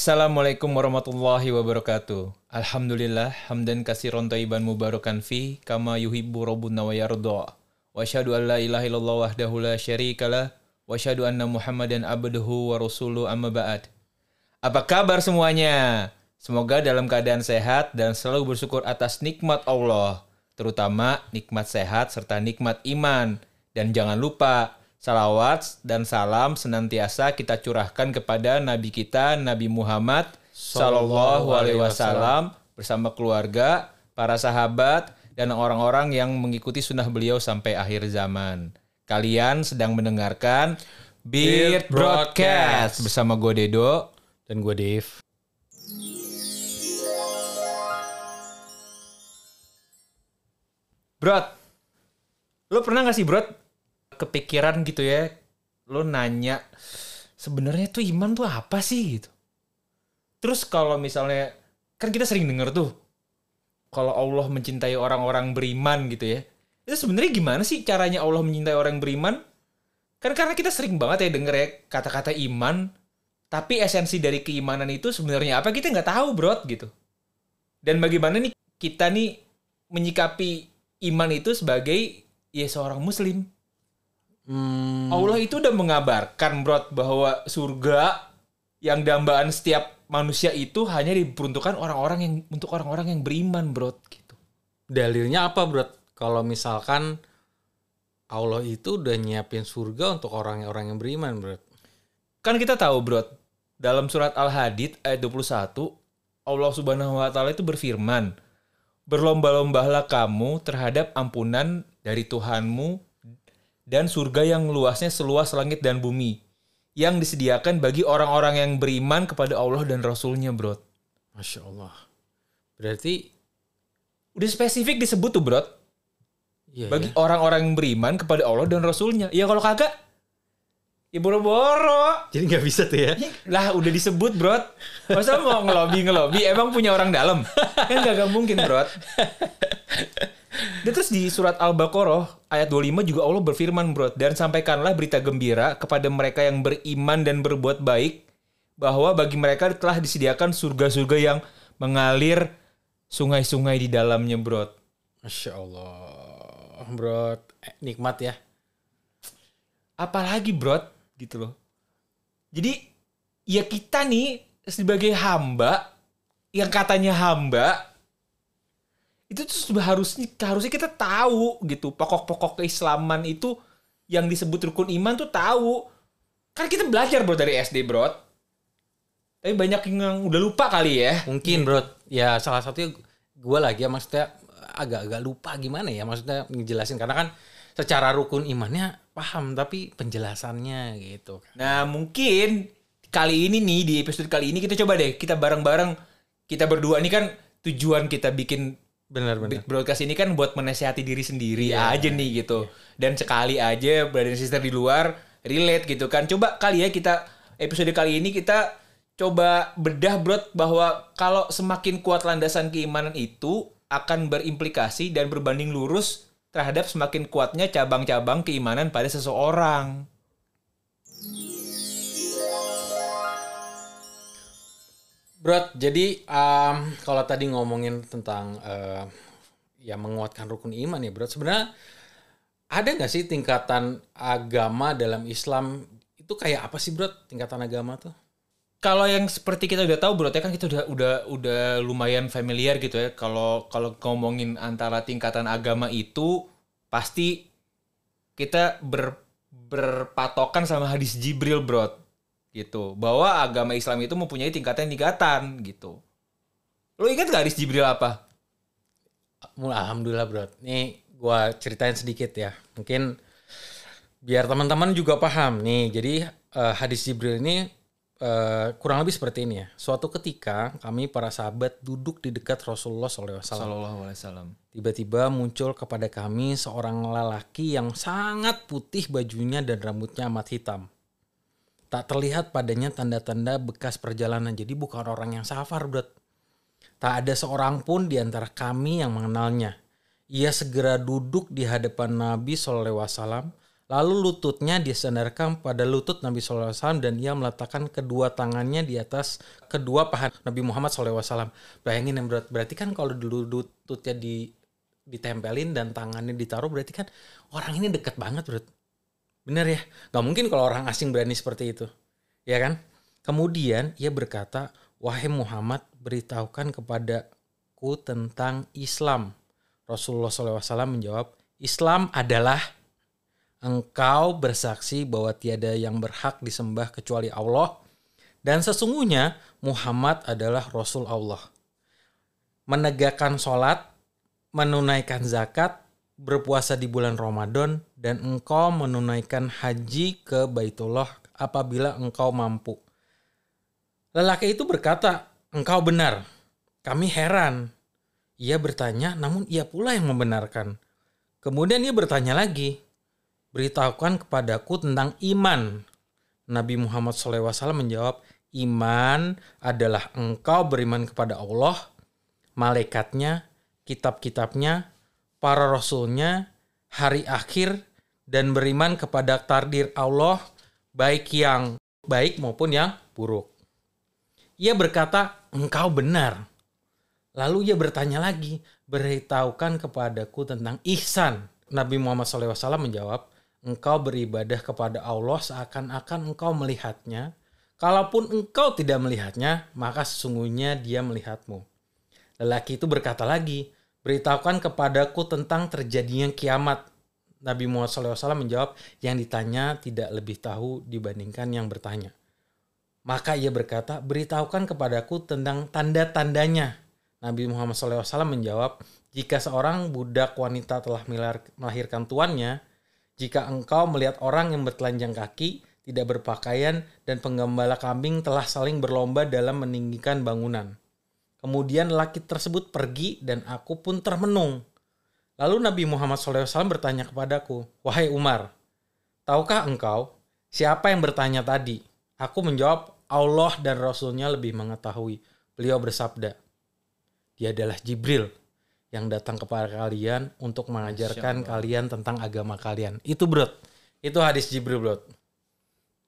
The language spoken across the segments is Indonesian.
Assalamualaikum warahmatullahi wabarakatuh. Alhamdulillah, hamdan kasiron taiban mubarakan fi, kama yuhibbu rabbuna wa yarda. Wa asyhadu an la ilaha illallah wahdahu la syarikalah, wa asyhadu anna Muhammadan abduhu wa rasuluh amma ba'd. Apa kabar semuanya? Semoga dalam keadaan sehat dan selalu bersyukur atas nikmat Allah, terutama nikmat sehat serta nikmat iman. Dan jangan lupa, salawat dan salam senantiasa kita curahkan kepada Nabi kita, Nabi Muhammad Sallallahu Alaihi Wasallam bersama keluarga, para sahabat, dan orang-orang yang mengikuti sunnah beliau sampai akhir zaman. Kalian sedang mendengarkan Beard Broadcast bersama gue Dedo. Dan gue Dave. Brot, lo pernah gak sih Brot kepikiran gitu ya, lo nanya sebenarnya tuh iman tuh apa sih gitu. Terus kalau misalnya kan kita sering denger tuh kalau Allah mencintai orang-orang beriman gitu ya. Itu sebenarnya gimana sih caranya Allah mencintai orang beriman? Kan karena kita sering banget ya denger ya kata-kata iman, tapi esensi dari keimanan itu sebenarnya apa kita nggak tahu, Bro, gitu. Dan bagaimana nih kita nih menyikapi iman itu sebagai ya seorang muslim. Hmm, Allah itu udah mengabarkan, Bro, bahwa surga yang dambaan setiap manusia itu hanya diperuntukkan orang-orang yang untuk orang-orang yang beriman, Bro, gitu. dalilnya apa, bro? Kalau misalkan Allah itu udah nyiapin surga untuk orang-orang yang beriman, bro. Kan kita tahu, Bro, dalam surat Al-Hadid ayat 21, Allah Subhanahu wa taala itu berfirman, "Berlomba-lombalah kamu terhadap ampunan dari Tuhanmu dan surga yang luasnya seluas langit dan bumi, yang disediakan bagi orang-orang yang beriman kepada Allah dan Rasulnya, Bro." Masya Allah. Berarti, Udah spesifik disebut tuh, Bro. iya, Bagi ya. orang-orang yang beriman kepada Allah dan Rasulnya. Ya kalau kagak, ya boro-boro. Jadi nggak bisa tuh ya? Lah udah disebut bro Masa mau ngelobi ngelobi Emang punya orang dalam Kan gak mungkin bro Dan terus di surat Al-Baqarah Ayat 25 juga Allah berfirman bro Dan sampaikanlah berita gembira Kepada mereka yang beriman dan berbuat baik Bahwa bagi mereka telah disediakan surga-surga yang Mengalir sungai-sungai di dalamnya bro Masya Allah, bro. Eh, nikmat ya. apalagi bro gitu loh jadi ya kita nih sebagai hamba yang katanya hamba itu tuh harusnya harusnya kita tahu gitu. Pokok-pokok keislaman itu yang disebut rukun iman tuh tahu. Kan kita belajar bro dari SD bro. Tapi banyak yang udah lupa kali ya. Mungkin, bro. Ya salah satunya gue lagi ya, maksudnya agak-agak lupa gimana ya, maksudnya ngejelasin. Karena kan secara rukun imannya paham, tapi penjelasannya gitu. Nah mungkin kali ini nih di episode kali ini kita coba deh kita bareng-bareng kita berdua. Nih kan tujuan kita bikin Benar-benar. broadcast ini kan buat menasehati diri sendiri Iya. aja nih gitu dan sekali aja brother sister di luar relate gitu kan coba kali ya kita episode kali ini kita coba bedah bro bahwa kalau semakin kuat landasan keimanan itu akan berimplikasi dan berbanding lurus terhadap semakin kuatnya cabang-cabang keimanan pada seseorang. Bro, jadi em, kalau tadi ngomongin tentang eh, ya menguatkan rukun iman ya, bro. Sebenarnya ada nggak sih tingkatan agama dalam Islam itu kayak apa sih, bro? Tingkatan agama tuh? kalau yang seperti kita udah tahu bro, ya kan kita udah udah udah lumayan familiar gitu ya. Kalau kalau ngomongin antara tingkatan agama itu pasti kita ber, berpatokan sama hadis Jibril bro, gitu. Bahwa agama Islam itu mempunyai tingkatan-tingkatan gitu. Lo ingat gak hadis Jibril apa? Alhamdulillah, bro. Nih gua ceritain sedikit ya. Mungkin biar teman-teman juga paham nih. Jadi eh, hadis Jibril ini eh, kurang lebih seperti ini ya. Suatu ketika kami para sahabat duduk di dekat Rasulullah SAW. Tiba-tiba muncul kepada kami seorang lelaki yang sangat putih bajunya dan rambutnya amat hitam. Tak terlihat padanya tanda-tanda bekas perjalanan. Jadi bukan orang yang safar, bro. Tak ada seorang pun di antara kami yang mengenalnya. Ia segera duduk di hadapan Nabi SAW, Lalu lututnya disandarkan pada lutut Nabi SAW dan ia meletakkan kedua tangannya di atas kedua paha Nabi Muhammad SAW. Bayangin yang berat, berarti kan kalau dulu lututnya di ditempelin dan tangannya ditaruh berarti kan orang ini deket banget bro. Bener ya? Gak mungkin kalau orang asing berani seperti itu. Ya kan? Kemudian ia berkata, Wahai Muhammad, beritahukan kepadaku tentang Islam. Rasulullah SAW menjawab, Islam adalah engkau bersaksi bahwa tiada yang berhak disembah kecuali Allah dan sesungguhnya Muhammad adalah Rasul Allah. Menegakkan sholat, menunaikan zakat, berpuasa di bulan Ramadan, dan engkau menunaikan haji ke Baitullah apabila engkau mampu. Lelaki itu berkata, engkau benar. Kami heran. Ia bertanya, namun ia pula yang membenarkan. Kemudian ia bertanya lagi, beritahukan kepadaku tentang iman. Nabi Muhammad SAW menjawab, iman adalah engkau beriman kepada Allah, malaikatnya, kitab-kitabnya, para rasulnya, hari akhir, dan beriman kepada takdir Allah, baik yang baik maupun yang buruk. Ia berkata, engkau benar. Lalu ia bertanya lagi, beritahukan kepadaku tentang ihsan. Nabi Muhammad SAW menjawab, engkau beribadah kepada Allah seakan-akan engkau melihatnya. Kalaupun engkau tidak melihatnya, maka sesungguhnya dia melihatmu. Lelaki itu berkata lagi, beritahukan kepadaku tentang terjadinya kiamat. Nabi Muhammad SAW menjawab, yang ditanya tidak lebih tahu dibandingkan yang bertanya. Maka ia berkata, beritahukan kepadaku tentang tanda-tandanya. Nabi Muhammad SAW menjawab, jika seorang budak wanita telah melahirkan tuannya, jika engkau melihat orang yang bertelanjang kaki, tidak berpakaian, dan penggembala kambing telah saling berlomba dalam meninggikan bangunan. Kemudian laki tersebut pergi dan aku pun termenung. Lalu Nabi Muhammad SAW bertanya kepadaku, Wahai Umar, tahukah engkau siapa yang bertanya tadi? Aku menjawab, Allah dan Rasulnya lebih mengetahui. Beliau bersabda, dia adalah Jibril yang datang kepada kalian untuk mengajarkan kalian tentang agama kalian. Itu bro. Itu hadis Jibril bro.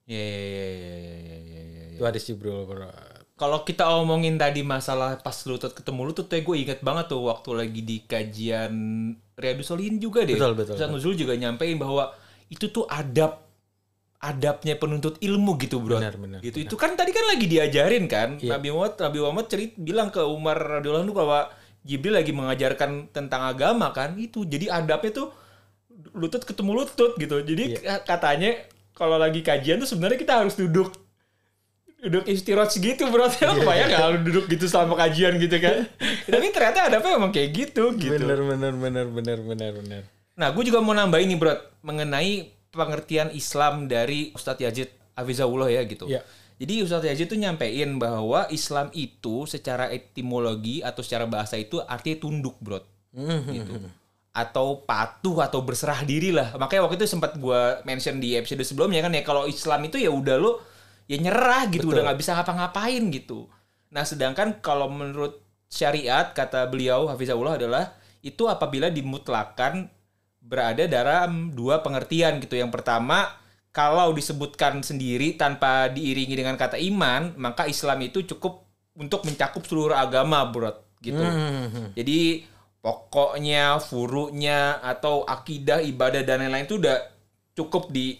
Ya, ya, ya, ya, ya, ya, ya. Itu hadis Jibril bro. Kalau kita omongin tadi masalah pas lutut ketemu lutut, tuh gue inget banget tuh waktu lagi di kajian Riyadus Solihin juga deh. Betul, betul. Ustaz Nuzul juga nyampein bahwa itu tuh adab adabnya penuntut ilmu gitu bro. Benar, benar, gitu. benar. Itu kan tadi kan lagi diajarin kan. Iya. Nabi Muhammad Nabi Muhammad cerit bilang ke Umar radhiyallahu anhu bahwa Jibril lagi mengajarkan tentang agama kan itu. Jadi adabnya tuh lutut ketemu lutut gitu. Jadi Iya. ka- katanya kalau lagi kajian tuh sebenarnya kita harus duduk duduk istirahat segitu bro. Lo kebayang nggak lu duduk gitu selama kajian gitu kan? Tapi ternyata adabnya emang kayak gitu gitu. Benar, benar, benar, benar, benar, benar. Nah, gue juga mau nambahin nih, Bro, mengenai pengertian Islam dari Ustadz Yazid Hafizahullah ya gitu. Iya. Jadi Ustadz Yazid tuh nyampein bahwa Islam itu secara etimologi atau secara bahasa itu artinya tunduk, Bro. Gitu. Atau patuh atau berserah diri lah. Makanya waktu itu sempat gua mention di episode sebelumnya kan ya kalau Islam itu ya udah lo ya nyerah gitu, Betul. udah nggak bisa ngapa-ngapain gitu. Nah, sedangkan kalau menurut syariat kata beliau Hafizahullah adalah itu apabila dimutlakan berada dalam dua pengertian gitu. Yang pertama, kalau disebutkan sendiri tanpa diiringi dengan kata iman, maka Islam itu cukup untuk mencakup seluruh agama, bro. Gitu. Hmm. Jadi pokoknya, furunya atau akidah, ibadah dan lain-lain itu udah cukup di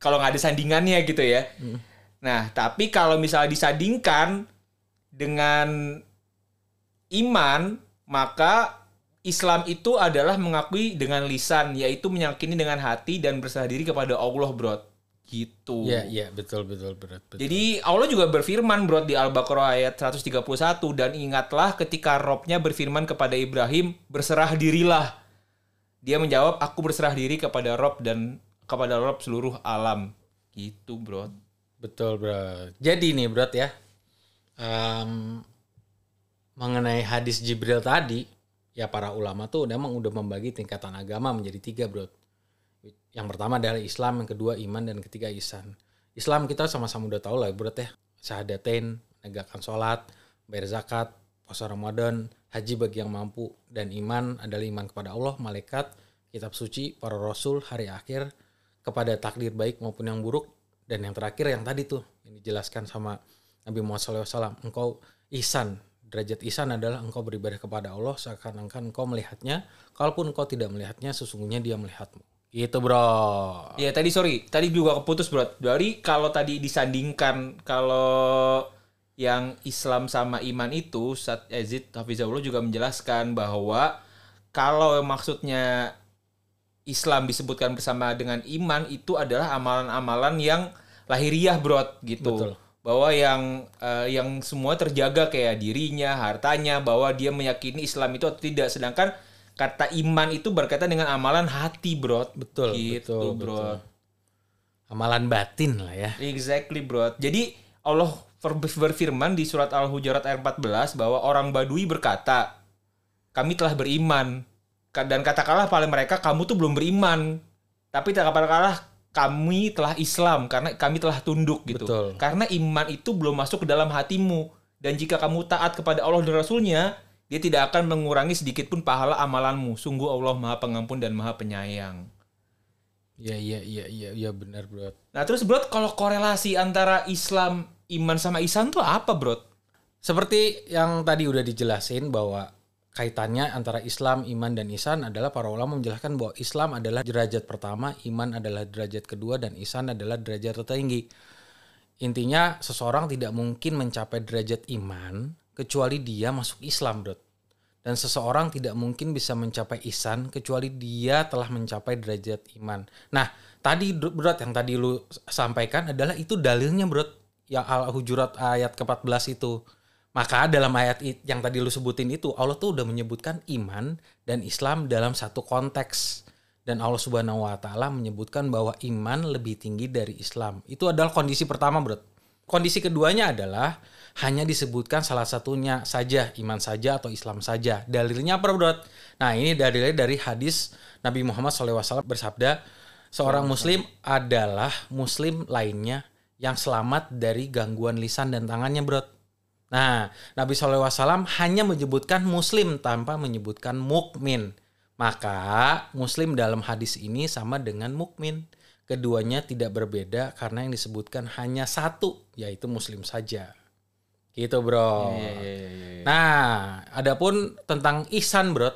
kalau nggak ada sandingannya gitu ya. Nah, tapi kalau misalnya disandingkan dengan iman, maka Islam itu adalah mengakui dengan lisan, yaitu meyakini dengan hati dan berserah diri kepada Allah, bro. Gitu. Iya, iya, betul, betul, berat, betul. Jadi Allah juga berfirman bro di Al-Baqarah ayat 131 dan ingatlah ketika Robnya berfirman kepada Ibrahim berserah dirilah. Dia menjawab aku berserah diri kepada Rob dan kepada Rob seluruh alam. Gitu bro. Betul, bro. Jadi nih, bro ya. em, mengenai hadis Jibril tadi, ya para ulama tuh memang udah membagi tingkatan agama menjadi tiga, bro. Yang pertama adalah Islam, yang kedua iman, dan ketiga ihsan. Islam kita sama-sama udah tahu lah, bro ya. Syahadatain, menegakkan sholat, bayar zakat, puasa Ramadan, haji bagi yang mampu, dan iman adalah iman kepada Allah, malaikat, kitab suci, para rasul, hari akhir, kepada takdir baik maupun yang buruk dan yang terakhir yang tadi tuh yang dijelaskan sama Nabi Muhammad SAW engkau ihsan. Derajat ihsan adalah engkau beribadah kepada Allah seakan-akan engkau melihatnya. Kalaupun engkau tidak melihatnya sesungguhnya dia melihatmu. Itu bro. Ya tadi sorry, tadi juga keputus bro. Dari kalau tadi disandingkan kalau yang Islam sama iman itu, Sat Yazid Hafizahullah juga menjelaskan bahwa kalau maksudnya Islam disebutkan bersama dengan iman itu adalah amalan-amalan yang lahiriah bro gitu. Betul. Bahwa yang eh, yang semua terjaga kayak dirinya, hartanya, bahwa dia meyakini Islam itu atau tidak. Sedangkan kata iman itu berkaitan dengan amalan hati bro. betul Gitu, betul, bro. betul. amalan batin lah ya Exactly, bro. Jadi Allah ber- berfirman di surat Al-Hujurat ayat 14 bahwa orang Badui berkata, "Kami telah beriman." Dan katakanlah pada mereka, "Kamu tuh belum beriman." Tapi katakanlah kami telah Islam karena kami telah tunduk gitu. Betul. Karena iman itu belum masuk ke dalam hatimu. Dan jika kamu taat kepada Allah dan Rasulnya, dia tidak akan mengurangi sedikit pun pahala amalanmu. Sungguh Allah Maha Pengampun dan Maha Penyayang. iya iya iya iya iya benar bro Nah terus bro, kalau korelasi antara Islam, iman sama ihsan tuh apa bro? Seperti yang tadi udah dijelasin bahwa kaitannya antara Islam, iman, dan ihsan adalah para ulama menjelaskan bahwa Islam adalah derajat pertama, iman adalah derajat kedua, dan ihsan adalah derajat tertinggi. Intinya seseorang tidak mungkin mencapai derajat iman kecuali dia masuk Islam, bro. Dan seseorang tidak mungkin bisa mencapai ihsan kecuali dia telah mencapai derajat iman. Nah, tadi bro yang tadi lu sampaikan adalah itu dalilnya, bro. Yang Al-Hujurat ayat ke-14 itu. Maka dalam ayat yang tadi lu sebutin itu Allah tuh udah menyebutkan iman dan Islam dalam satu konteks. Dan Allah Subhanahu wa taala menyebutkan bahwa iman lebih tinggi dari Islam. Itu adalah kondisi pertama, Bro. Kondisi keduanya adalah hanya disebutkan salah satunya saja, iman saja atau Islam saja. Dalilnya apa, Bro? Nah, ini dalilnya dari hadis Nabi Muhammad SAW bersabda, seorang muslim adalah muslim lainnya yang selamat dari gangguan lisan dan tangannya, Bro. Nah, Nabi SAW hanya menyebutkan muslim tanpa menyebutkan mukmin. Maka muslim dalam hadis ini sama dengan mukmin. Keduanya tidak berbeda karena yang disebutkan hanya satu, yaitu muslim saja. Gitu, Bro. Iya, Nah, adapun tentang ihsan, Bro.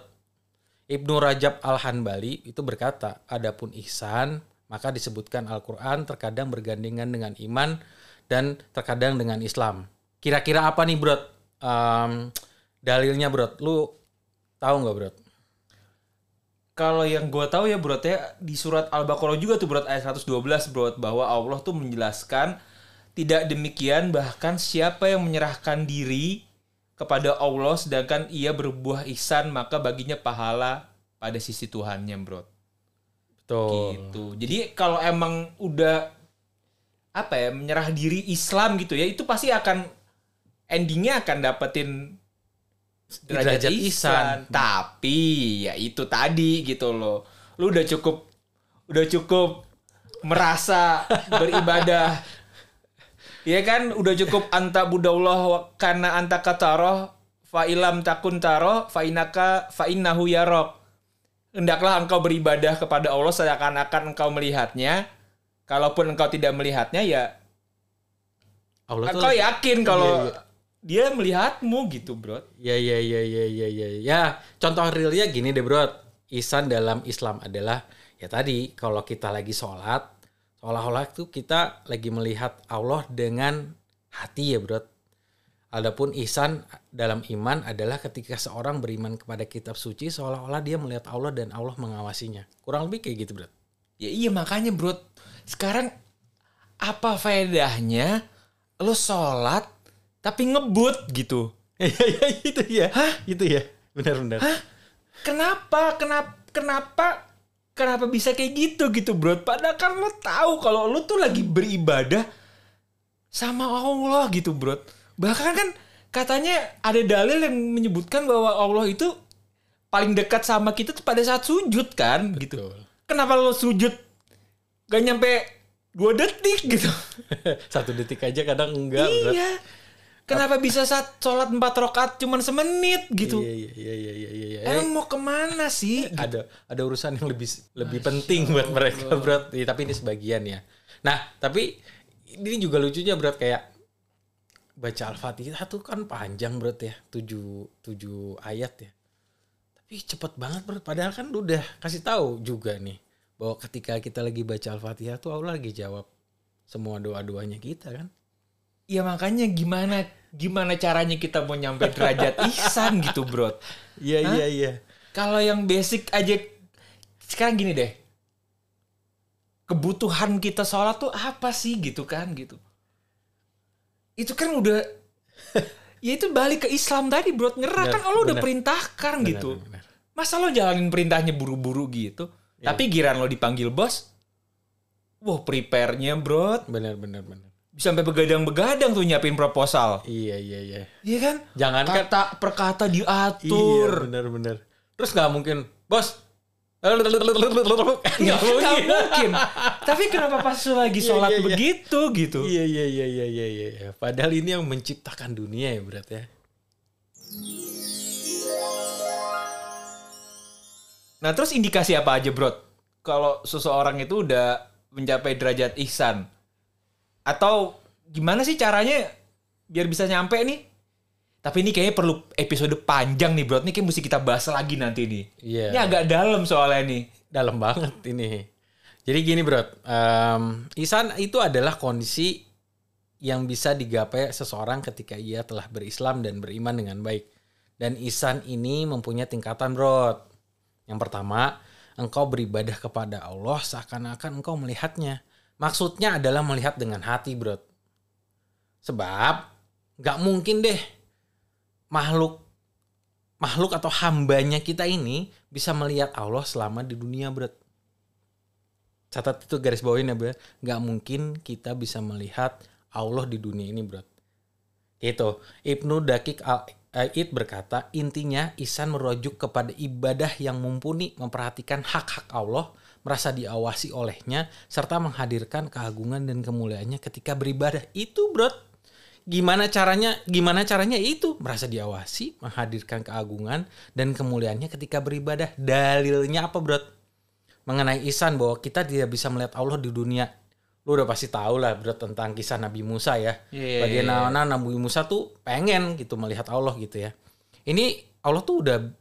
Ibnu Rajab Al-Hanbali itu berkata, adapun ihsan maka disebutkan Al-Qur'an terkadang bergandengan dengan iman dan terkadang dengan Islam. Kira-kira apa nih, Bro? Em, dalilnya, Bro. Lu tahu nggak, Bro? Kalau yang gue tahu ya bro ya di surat Al-Baqarah juga tuh bro ayat 112 bro bahwa Allah tuh menjelaskan tidak demikian bahkan siapa yang menyerahkan diri kepada Allah sedangkan ia berbuah ihsan maka baginya pahala pada sisi Tuhannya bro. Betul. gitu. Jadi kalau emang udah apa ya menyerah diri Islam gitu ya itu pasti akan endingnya akan dapetin derajat, Derajat ihsan. ihsan. Tapi ya itu tadi gitu loh. Lu udah cukup udah cukup merasa beribadah. Ya kan udah cukup anta budallah wa kana anta kataroh fa ilam takun taro fa inaka fa innahu yarok. Hendaklah engkau beribadah kepada Allah seakan-akan engkau melihatnya. Kalaupun engkau tidak melihatnya ya Allah tuh engkau yakin kalau Iya, iya. Dia melihatmu gitu, Bro. Ya ya ya ya ya ya ya. Contoh realnya gini deh bro. Ihsan dalam Islam adalah ya tadi kalau kita lagi sholat seolah-olah tuh kita lagi melihat Allah dengan hati ya bro. Adapun ihsan dalam iman adalah ketika seorang beriman kepada kitab suci seolah-olah dia melihat Allah dan Allah mengawasinya. Kurang lebih kayak gitu bro. Ya iya makanya, Bro. Sekarang apa faedahnya lo sholat tapi ngebut gitu? Iya iya itu ya. Hah? Itu ya. Benar-benar. Kenapa? Kenapa? Kenapa? Kenapa bisa kayak gitu gitu, Bro? Padahal kan lo tahu kalau lo tuh lagi beribadah sama Allah gitu, Bro. Bahkan kan katanya ada dalil yang menyebutkan bahwa Allah itu paling dekat sama kita tuh pada saat sujud kan gitu. Betul. Kenapa lo sujud gak nyampe dua detik gitu? Satu detik aja kadang enggak bro. iya. Kenapa bisa saat sholat empat rakaat cuman semenit gitu? Iya iya iya iya iya. iya. Emang mau ke mana sih? ada ada urusan yang lebih lebih penting buat mereka berat ya, tapi ini sebagian ya nah tapi ini juga lucunya berat kayak baca al-fatihah tuh kan panjang berat ya tujuh tujuh ayat ya tapi cepet banget berat padahal kan udah kasih tahu juga nih bahwa ketika kita lagi baca al-fatihah tuh Allah lagi jawab semua doa doanya kita kan Ya makanya gimana gimana caranya kita mau nyampe derajat ihsan gitu, bro? iya iya iya Kalau yang basic aja sekarang gini deh. Kebutuhan kita sholat tuh apa sih gitu kan gitu. Itu kan udah ya itu balik ke Islam tadi bro Bener, kan Allah udah bener. perintahkan gitu. benar. Masa lo jalanin perintahnya buru-buru gitu. Iya. Tapi giran lo dipanggil bos. Wah prepare-nya bro. benar benar benar Bisa sampai begadang-begadang tuh nyiapin proposal. iya iya iya Iya kan? jangan kan Kata per kata Iya diatur. benar benar. Terus nggak mungkin, bos. Nggak mungkin. mungkin. Tapi kenapa pas lagi Iya, sholat iya, iya. begitu gitu? Iya iya iya iya iya iya. Padahal ini yang menciptakan dunia ya berat ya. Nah terus indikasi apa aja bro? Kalau seseorang itu udah mencapai derajat ihsan. Atau gimana sih caranya biar bisa nyampe nih? Tapi ini kayaknya perlu episode panjang nih bro. Ini kayak mesti kita bahas lagi nanti nih. Iya. Ini agak dalam soalnya nih. Dalam banget ini. Jadi gini bro, em, isan itu adalah kondisi yang bisa digapai seseorang ketika ia telah berislam dan beriman dengan baik. Dan isan ini mempunyai tingkatan bro. Yang pertama, engkau beribadah kepada Allah seakan-akan engkau melihatnya. Maksudnya adalah melihat dengan hati bro. Sebab nggak mungkin deh makhluk makhluk atau hambanya kita ini bisa melihat Allah selama di dunia berat. Catat itu garis bawain ya bro. Nggak mungkin kita bisa melihat Allah di dunia ini berat. Gitu. Ibnu Dakik Al-Aid berkata, intinya Ihsan merujuk kepada ibadah yang mumpuni memperhatikan hak-hak Allah, merasa diawasi olehnya, serta menghadirkan keagungan dan kemuliaannya ketika beribadah. Itu bro. Gimana caranya? Gimana caranya itu? Merasa diawasi, menghadirkan keagungan dan kemuliaannya ketika beribadah. Dalilnya apa, bro? Mengenai Ihsan bahwa kita tidak bisa melihat Allah di dunia. Lu udah pasti tahu lah, bro, tentang kisah Nabi Musa ya. Iya, Bagaimana Nabi Musa tuh pengen gitu melihat Allah gitu ya. Ini Allah tuh udah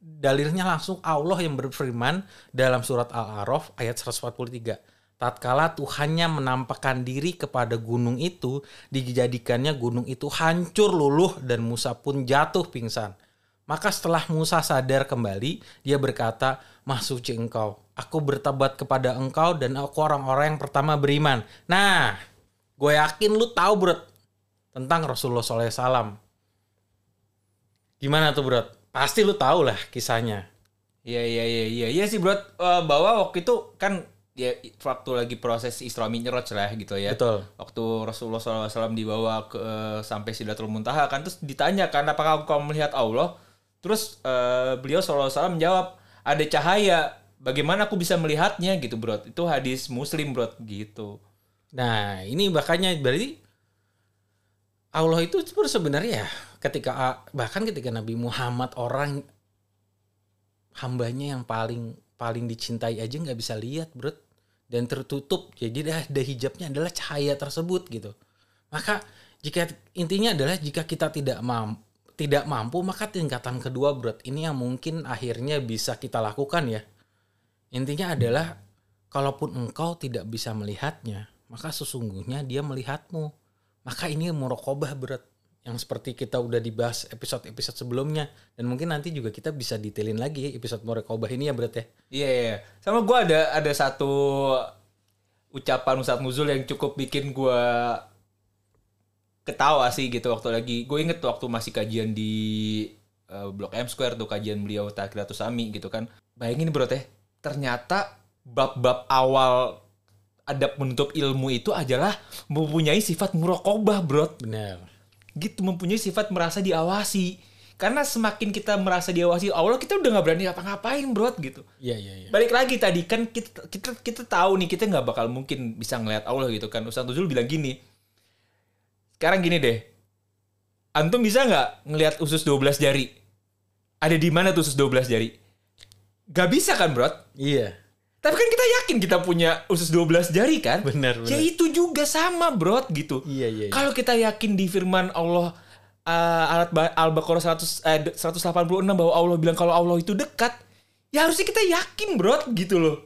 dalilnya langsung Allah yang berfirman dalam surat Al-A'raf ayat 143. Tatkala Tuhannya menampakkan diri kepada gunung itu, dijadikannya gunung itu hancur luluh dan Musa pun jatuh pingsan. Maka setelah Musa sadar kembali, dia berkata, Mah suci engkau, aku bertobat kepada engkau dan aku orang-orang yang pertama beriman. Nah, gue yakin lu tahu bro tentang Rasulullah SAW. Gimana tuh bro? Pasti lu tahu lah kisahnya. Iya iya iya iya iya sih bro. Eh, bahwa waktu itu kan ya waktu lagi proses Isra Mi'raj lah gitu ya. Betul. Waktu Rasulullah SAW dibawa ke eh, sampai Sidratul Muntaha kan terus ditanya kan apakah kau melihat Allah? Terus eh, beliau SAW menjawab ada cahaya. Bagaimana aku bisa melihatnya gitu bro? Itu hadis Muslim bro gitu. Nah, ini makanya berarti Allah itu sebenarnya ya ketika bahkan ketika Nabi Muhammad orang hambanya yang paling paling dicintai aja nggak bisa lihat, bro. Dan tertutup. Jadi dah ada hijabnya adalah cahaya tersebut gitu. Maka jika intinya adalah jika kita tidak mampu tidak mampu maka tingkatan kedua bro ini yang mungkin akhirnya bisa kita lakukan ya intinya adalah kalaupun engkau tidak bisa melihatnya maka sesungguhnya dia melihatmu maka ini murokobah berat yang seperti kita udah dibahas episode-episode sebelumnya. Dan mungkin nanti juga kita bisa detailin lagi episode murokobah ini ya berat ya. Iya iya. Sama gue ada ada satu ucapan Ustadz Nuzul yang cukup bikin gue ketawa sih gitu waktu lagi. Gue inget waktu masih kajian di eh, Blok M Square tuh kajian beliau Takiratus Sami gitu kan. Bayangin bro teh ternyata bab-bab awal adab menutup ilmu itu adalah mempunyai sifat murokobah bro benar gitu mempunyai sifat merasa diawasi karena semakin kita merasa diawasi Allah kita udah nggak berani apa-ngapain bro gitu iya iya iya balik lagi tadi kan kita kita kita tahu nih kita nggak bakal mungkin bisa ngelihat Allah gitu kan Ustaz Tuzul bilang gini sekarang gini deh Antum bisa nggak ngelihat usus 12 jari? Ada di mana tuh usus 12 jari? Gak bisa kan, bro? Iya. Tapi kan kita yakin kita punya usus 12 jari kan? Benar, Ya benar. itu juga sama, bro, gitu. Iya, iya, iya. Kalau kita yakin di firman Allah uh, alat ba- Al-Baqarah 100 eh, de- 186 bahwa Allah bilang kalau Allah itu dekat, ya harusnya kita yakin, bro, gitu loh.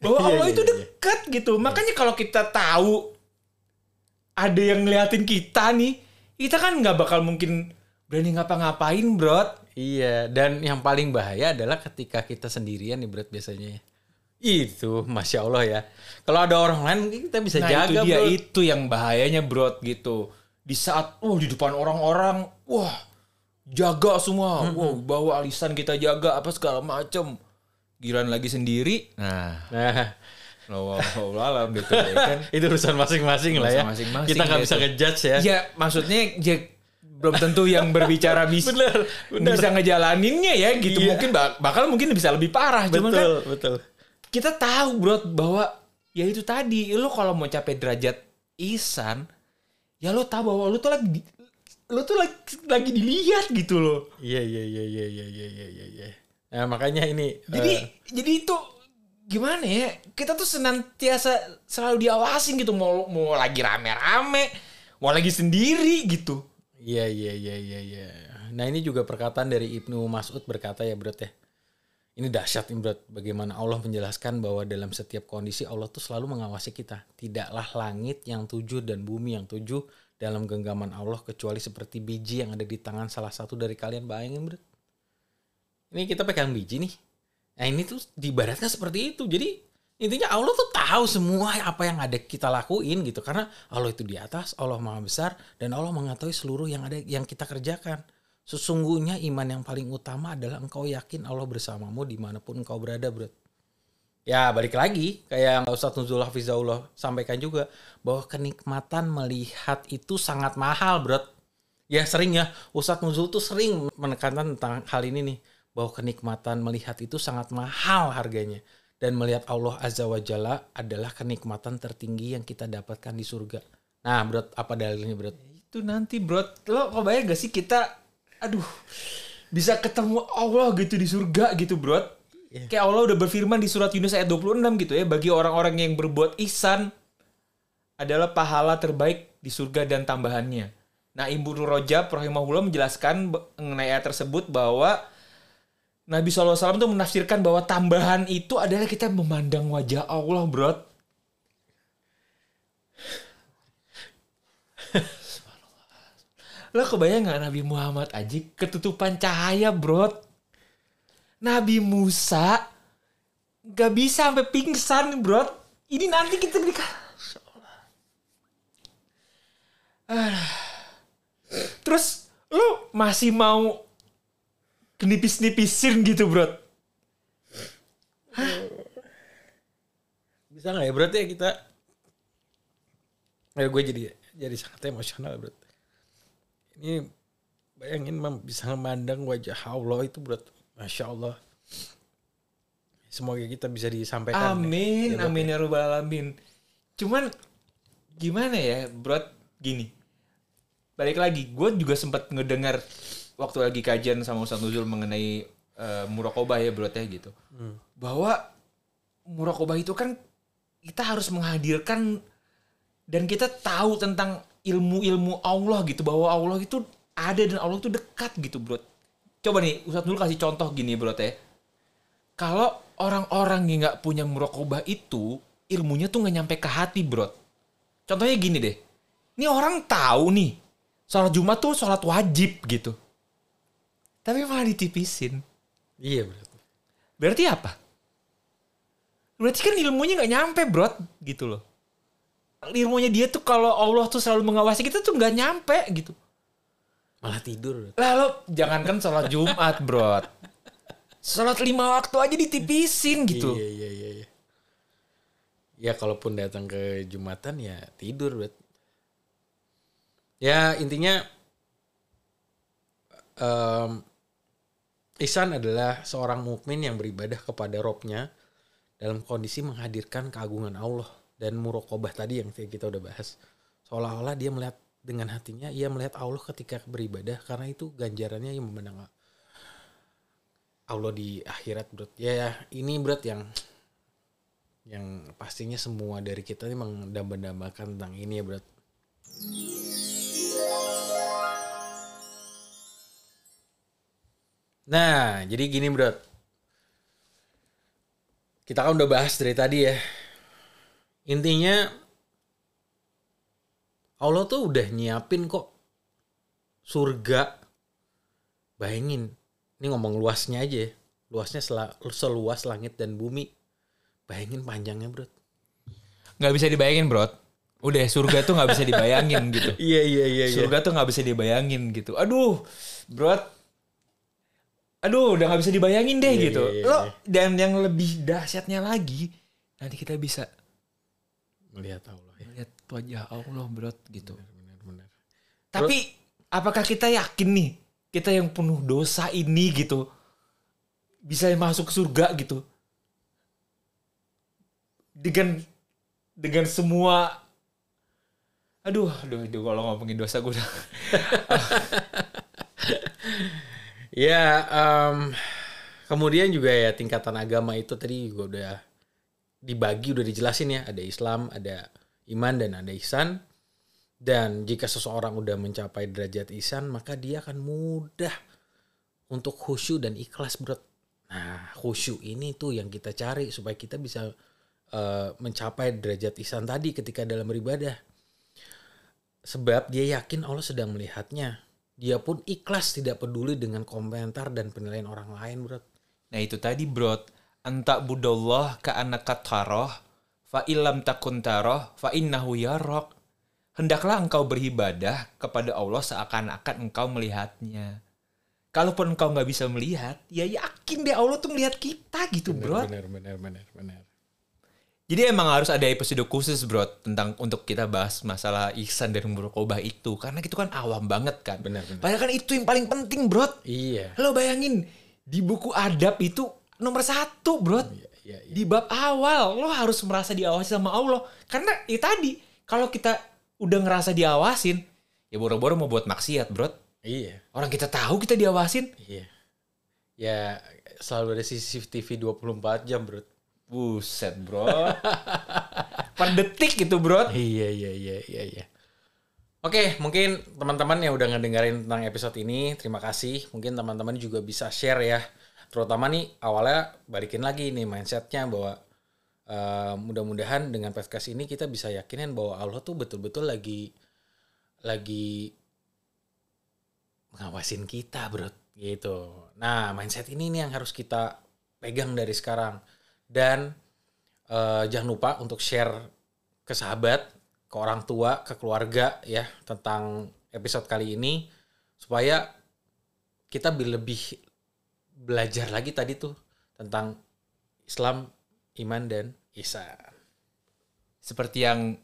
Bahwa Iya, Allah iya, itu iya. dekat gitu. Makanya kalau kita tahu ada yang ngeliatin kita nih, kita kan nggak bakal mungkin berani ngapa-ngapain, bro. Iya, dan yang paling bahaya adalah ketika kita sendirian nih berat biasanya. Itu, masya Allah ya. Kalau ada orang lain mungkin kita bisa Nah jaga itu dia bro. itu yang bahayanya bro gitu. Di saat oh di depan orang-orang, wah jaga semua, wah bawa alisan kita jaga apa segala macem. Giran lagi sendiri, nah Nah, lo alam gitu ya kan. itu urusan masing-masing lah ya. Urusan masing-masing kita nggak gitu. bisa ngejudge ya. Ya maksudnya ya, belum tentu yang berbicara bisa Bener, bener. bisa ngejalaninnya ya gitu. Iya. Mungkin bak- bakal mungkin bisa lebih parah. Cuman kan betul, betul. Kita tahu bro bahwa ya itu tadi lo kalau mau capai derajat ihsan ya lo tahu bahwa lo tuh lagi di- lo tuh lagi, lagi dilihat gitu loh Iya, iya, iya, iya, iya, iya, iya, iya, iya. Nah, makanya ini jadi eh, jadi itu gimana ya kita tuh senantiasa selalu diawasin gitu mau mau lagi rame-rame mau lagi sendiri gitu Iya iya iya iya iya. Nah ini juga perkataan dari Ibnu Mas'ud berkata ya Bro ya. Ini dahsyat Bro. Bagaimana Allah menjelaskan bahwa dalam setiap kondisi Allah tuh selalu mengawasi kita. Tidaklah langit yang tujuh dan bumi yang tujuh dalam genggaman Allah kecuali seperti biji yang ada di tangan salah satu dari kalian. Bayangin Bro. Ini kita pegang biji nih. Nah ini tuh diibaratkan seperti itu. Jadi intinya Allah tuh tahu semua apa yang ada kita lakuin gitu karena Allah itu di atas Allah maha besar dan Allah mengetahui seluruh yang ada yang kita kerjakan sesungguhnya iman yang paling utama adalah engkau yakin Allah bersamamu di mana pun engkau berada bro ya balik lagi kayak yang Ustadz Nuzul Hafizahullah sampaikan juga bahwa kenikmatan melihat itu sangat mahal bro ya sering ya. Ustadz Nuzul tuh sering menekankan tentang hal ini nih bahwa kenikmatan melihat itu sangat mahal harganya. Dan melihat Allah Azza wa Jalla adalah kenikmatan tertinggi yang kita dapatkan di surga. Nah, bro, apa dalilnya, bro? itu nanti bro lo kok bayang gak sih kita aduh bisa ketemu Allah gitu di surga gitu bro Iya. kayak Allah udah berfirman di surat Yunus ayat 26 gitu ya bagi orang-orang yang berbuat ihsan adalah pahala terbaik di surga dan tambahannya. Nah Ibnu Rajab rahimahullah menjelaskan mengenai ayat tersebut bahwa Nabi SAW tuh menafsirkan bahwa tambahan itu adalah kita memandang wajah Allah bro Lo kebayang gak Nabi Muhammad aja ketutupan cahaya bro Nabi Musa gak bisa sampai pingsan bro Ini nanti kita. Terus lo masih mau nipis-nipisin gitu bro Bisa nggak ya, bro ya kita? Eh, gue jadi jadi sangat emosional, bro. Ini bayangin mem- bisa memandang wajah Allah itu, bro. Masya Allah. Semoga kita bisa disampaikan. Amin, Ya, amin ya rabbal alamin. Cuman gimana ya, bro? Gini, balik lagi, gue juga sempat ngedengar waktu lagi kajian sama Ustaz Nuzul mengenai uh, murokobah ya, bro ya gitu. Bahwa murokobah itu kan kita harus menghadirkan dan kita tahu tentang ilmu-ilmu Allah gitu bahwa Allah itu ada dan Allah itu dekat gitu, bro. Coba nih, Ustaz Nuzul kasih contoh gini, bro ya. Kalau orang-orang yang nggak punya murokobah itu ilmunya tuh nggak nyampe ke hati bro contohnya gini deh. Ini orang tahu nih sholat jumat tuh sholat wajib gitu. Tapi malah ditipisin. Iya, bro. berarti apa? Berarti kan ilmunya nggak nyampe bro gitu loh ilmunya dia tuh kalau Allah tuh selalu mengawasi kita tuh nggak nyampe gitu. Malah tidur, lalu jangankan sholat jumat bro sholat lima waktu aja ditipisin gitu. Iya, iya, iya, iya. Ya kalaupun datang ke Jumatan ya tidur, bro. Ya intinya em, Ihsan adalah seorang mukmin yang beribadah kepada Robnya dalam kondisi menghadirkan keagungan Allah dan murokobah tadi yang kita udah bahas. Seolah-olah dia melihat dengan hatinya ia melihat Allah ketika beribadah karena itu ganjarannya yang memenang Allah di akhirat bro ya, ya ini bro yang yang pastinya semua dari kita ini mendambakan tentang ini ya bro Nah, jadi gini bro. Kita kan udah bahas dari tadi ya. Intinya Allah tuh udah nyiapin kok surga. Bayangin, ini ngomong luasnya aja ya. Luasnya seluas langit dan bumi. Bayangin panjangnya bro. Gak bisa dibayangin bro. Udah surga tuh gak bisa dibayangin gitu. Iya iya iya. Surga tuh gak bisa dibayangin gitu. Aduh, bro aduh udah nggak bisa dibayangin deh yeah, gitu yeah, yeah, lo yeah. dan yang lebih dahsyatnya lagi nanti kita bisa melihat Allah ya. melihat wajah Allah bro gitu benar, benar, benar. tapi apakah kita yakin nih kita yang penuh dosa ini gitu bisa masuk surga gitu dengan dengan semua aduh aduh aduh kalau ngomongin dosa gue udah Ya, um, kemudian juga ya tingkatan agama itu tadi juga udah dibagi, udah dijelasin ya. Ada Islam, ada iman, dan ada ihsan. Dan jika seseorang udah mencapai derajat ihsan, maka dia akan mudah untuk khusyuk dan ikhlas, bro. Nah, khusyuk ini tuh yang kita cari supaya kita bisa uh, mencapai derajat ihsan tadi ketika dalam beribadah. Sebab dia yakin Allah sedang melihatnya dia pun ikhlas tidak peduli dengan komentar dan penilaian orang lain, bro. Nah itu tadi, bro. Anta budallah ka anaka taroh, fa ilam takun taroh, fa innahu yarok. Hendaklah engkau beribadah kepada Allah seakan-akan engkau melihatnya. Kalaupun engkau nggak bisa melihat, ya yakin deh Allah tuh melihat kita gitu, bener, bro. Benar, benar, benar, benar. Jadi emang harus ada episode khusus bro tentang untuk kita bahas masalah ihsan dan murokobah itu karena itu kan awam banget kan. Benar, benar. Padahal kan itu yang paling penting bro. Iya. Lo bayangin di buku adab itu nomor satu bro. Iya, iya, iya. Di bab awal lo harus merasa diawasi sama Allah karena itu tadi kalau kita udah ngerasa diawasin ya boro-boro mau buat maksiat bro. Iya. Orang kita tahu kita diawasin. Iya. Ya selalu ada CCTV 24 jam bro. Buset bro. per detik gitu bro. Iya iya iya iya iya. Oke, mungkin teman-teman yang udah ngedengerin tentang episode ini, terima kasih. Mungkin teman-teman juga bisa share ya. Terutama nih awalnya balikin lagi nih mindsetnya bahwa uh, mudah-mudahan dengan podcast ini kita bisa yakinin bahwa Allah tuh betul-betul lagi lagi ngawasin kita, bro. Gitu. Nah, mindset ini nih yang harus kita pegang dari sekarang dan uh, jangan lupa untuk share ke sahabat, ke orang tua, ke keluarga ya tentang episode kali ini supaya kita lebih belajar lagi tadi tuh tentang Islam, iman dan ihsan. Seperti yang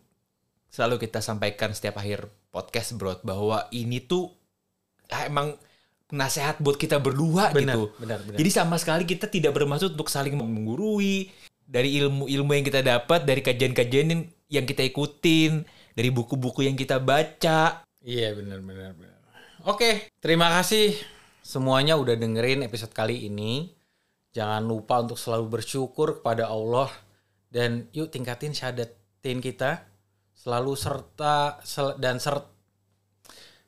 selalu kita sampaikan setiap akhir podcast bro bahwa ini tuh ah, emang nasihat buat kita berdua benar, gitu. Benar, benar. Jadi sama sekali kita tidak bermaksud untuk saling menggurui dari ilmu-ilmu yang kita dapat dari kajian-kajian yang kita ikutin, dari buku-buku yang kita baca. Iya benar benar benar. Oke, terima kasih semuanya udah dengerin episode kali ini. Jangan lupa untuk selalu bersyukur kepada Allah dan yuk tingkatin syahadatin kita selalu serta dan serta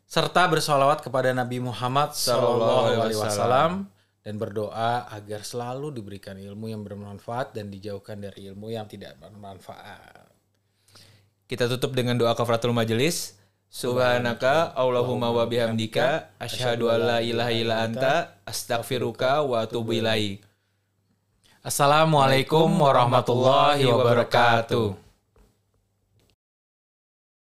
serta bersolawat kepada Nabi Muhammad Sallallahu Alaihi Wasallam dan berdoa agar selalu diberikan ilmu yang bermanfaat dan dijauhkan dari ilmu yang tidak bermanfaat. Kita tutup dengan doa kafaratul majelis. Subhanaka Allahumma wa bihamdika asyhadu an la ilaha illa anta astaghfiruka wa atubu ilaik. Assalamualaikum warahmatullahi wabarakatuh.